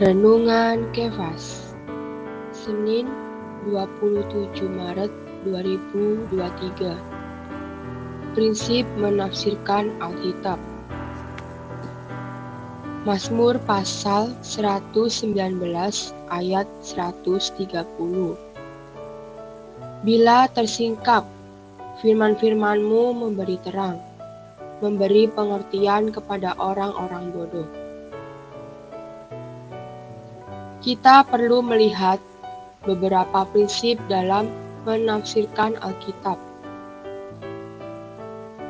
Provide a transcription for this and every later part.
Renungan Kefas Senin 27 Maret 2023 Prinsip menafsirkan Alkitab. Mazmur pasal 119 ayat 130 Bila tersingkap, firman-firmanmu memberi terang, memberi pengertian kepada orang-orang bodoh. Kita perlu melihat beberapa prinsip dalam menafsirkan Alkitab.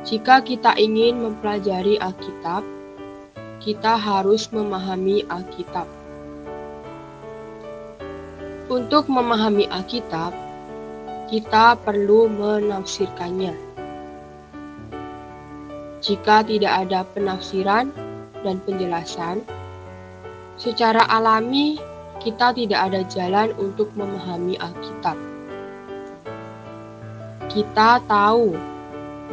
Jika kita ingin mempelajari Alkitab, kita harus memahami Alkitab. Untuk memahami Alkitab, kita perlu menafsirkannya. Jika tidak ada penafsiran dan penjelasan, secara alami kita tidak ada jalan untuk memahami Alkitab. Kita tahu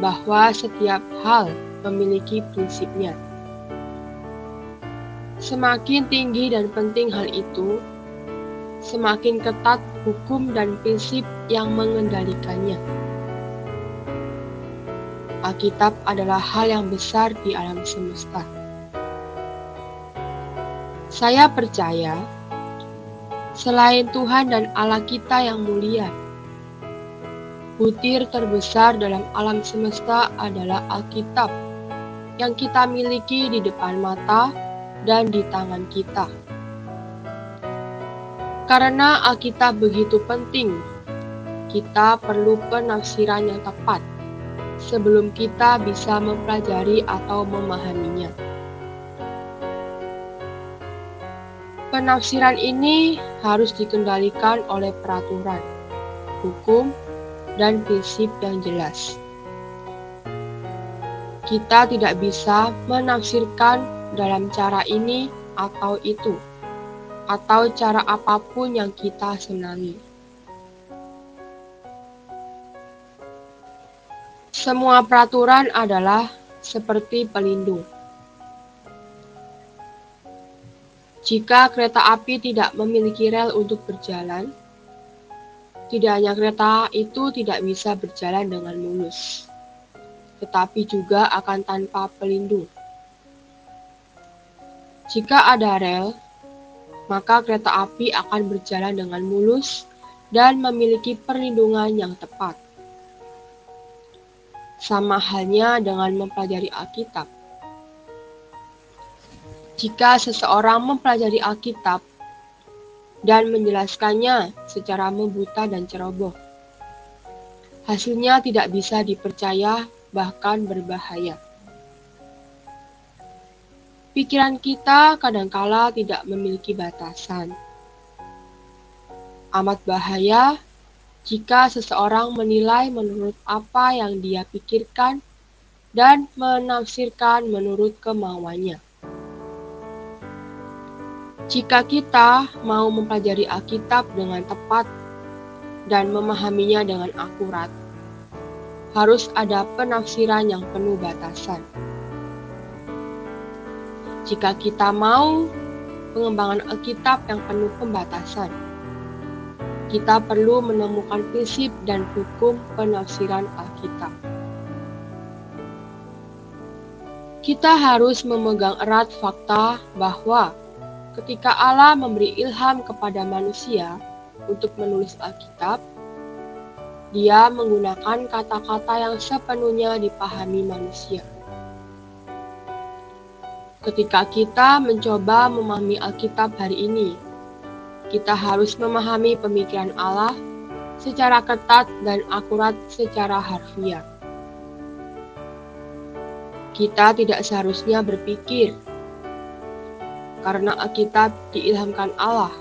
bahwa setiap hal memiliki prinsipnya. Semakin tinggi dan penting hal itu, semakin ketat hukum dan prinsip yang mengendalikannya. Alkitab adalah hal yang besar di alam semesta. Saya percaya selain Tuhan dan Allah kita yang mulia. Butir terbesar dalam alam semesta adalah Alkitab yang kita miliki di depan mata dan di tangan kita. Karena Alkitab begitu penting, kita perlu penafsiran yang tepat sebelum kita bisa mempelajari atau memahaminya. Penafsiran ini harus dikendalikan oleh peraturan, hukum, dan prinsip yang jelas. Kita tidak bisa menafsirkan dalam cara ini atau itu, atau cara apa pun yang kita senangi. Semua peraturan adalah seperti pelindung Jika kereta api tidak memiliki rel untuk berjalan, tidak hanya kereta itu tidak bisa berjalan dengan mulus, tetapi juga akan tanpa pelindung. Jika ada rel, maka kereta api akan berjalan dengan mulus dan memiliki perlindungan yang tepat. Sama halnya dengan mempelajari Alkitab jika seseorang mempelajari Alkitab dan menjelaskannya secara membuta dan ceroboh. Hasilnya tidak bisa dipercaya, bahkan berbahaya. Pikiran kita kadangkala tidak memiliki batasan. Amat bahaya jika seseorang menilai menurut apa yang dia pikirkan dan menafsirkan menurut kemauannya. Jika kita mau mempelajari Alkitab dengan tepat dan memahaminya dengan akurat, harus ada penafsiran yang penuh batasan. Jika kita mau pengembangan Alkitab yang penuh pembatasan, kita perlu menemukan prinsip dan hukum penafsiran Alkitab. Kita harus memegang erat fakta bahwa Ketika Allah memberi ilham kepada manusia untuk menulis Alkitab, Dia menggunakan kata-kata yang sepenuhnya dipahami manusia. Ketika kita mencoba memahami Alkitab hari ini, kita harus memahami pemikiran Allah secara ketat dan akurat secara harfiah. Kita tidak seharusnya berpikir karena Alkitab diilhamkan Allah,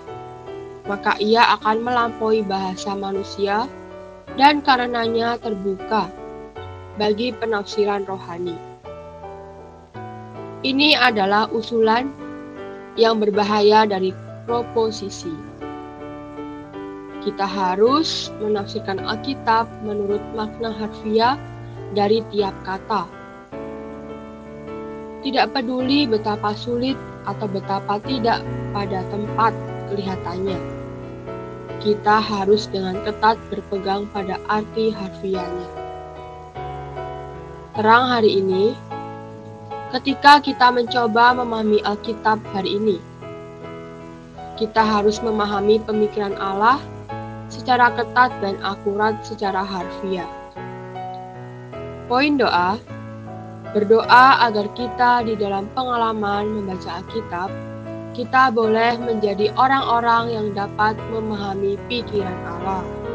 maka ia akan melampaui bahasa manusia dan karenanya terbuka bagi penafsiran rohani. Ini adalah usulan yang berbahaya dari proposisi. Kita harus menafsirkan Alkitab menurut makna harfiah dari tiap kata. Tidak peduli betapa sulit atau betapa tidak pada tempat kelihatannya. Kita harus dengan ketat berpegang pada arti harfiahnya. Terang hari ini, ketika kita mencoba memahami Alkitab hari ini, kita harus memahami pemikiran Allah secara ketat dan akurat secara harfiah. Poin doa Berdoa agar kita di dalam pengalaman membaca Alkitab, kita boleh menjadi orang-orang yang dapat memahami pikiran Allah.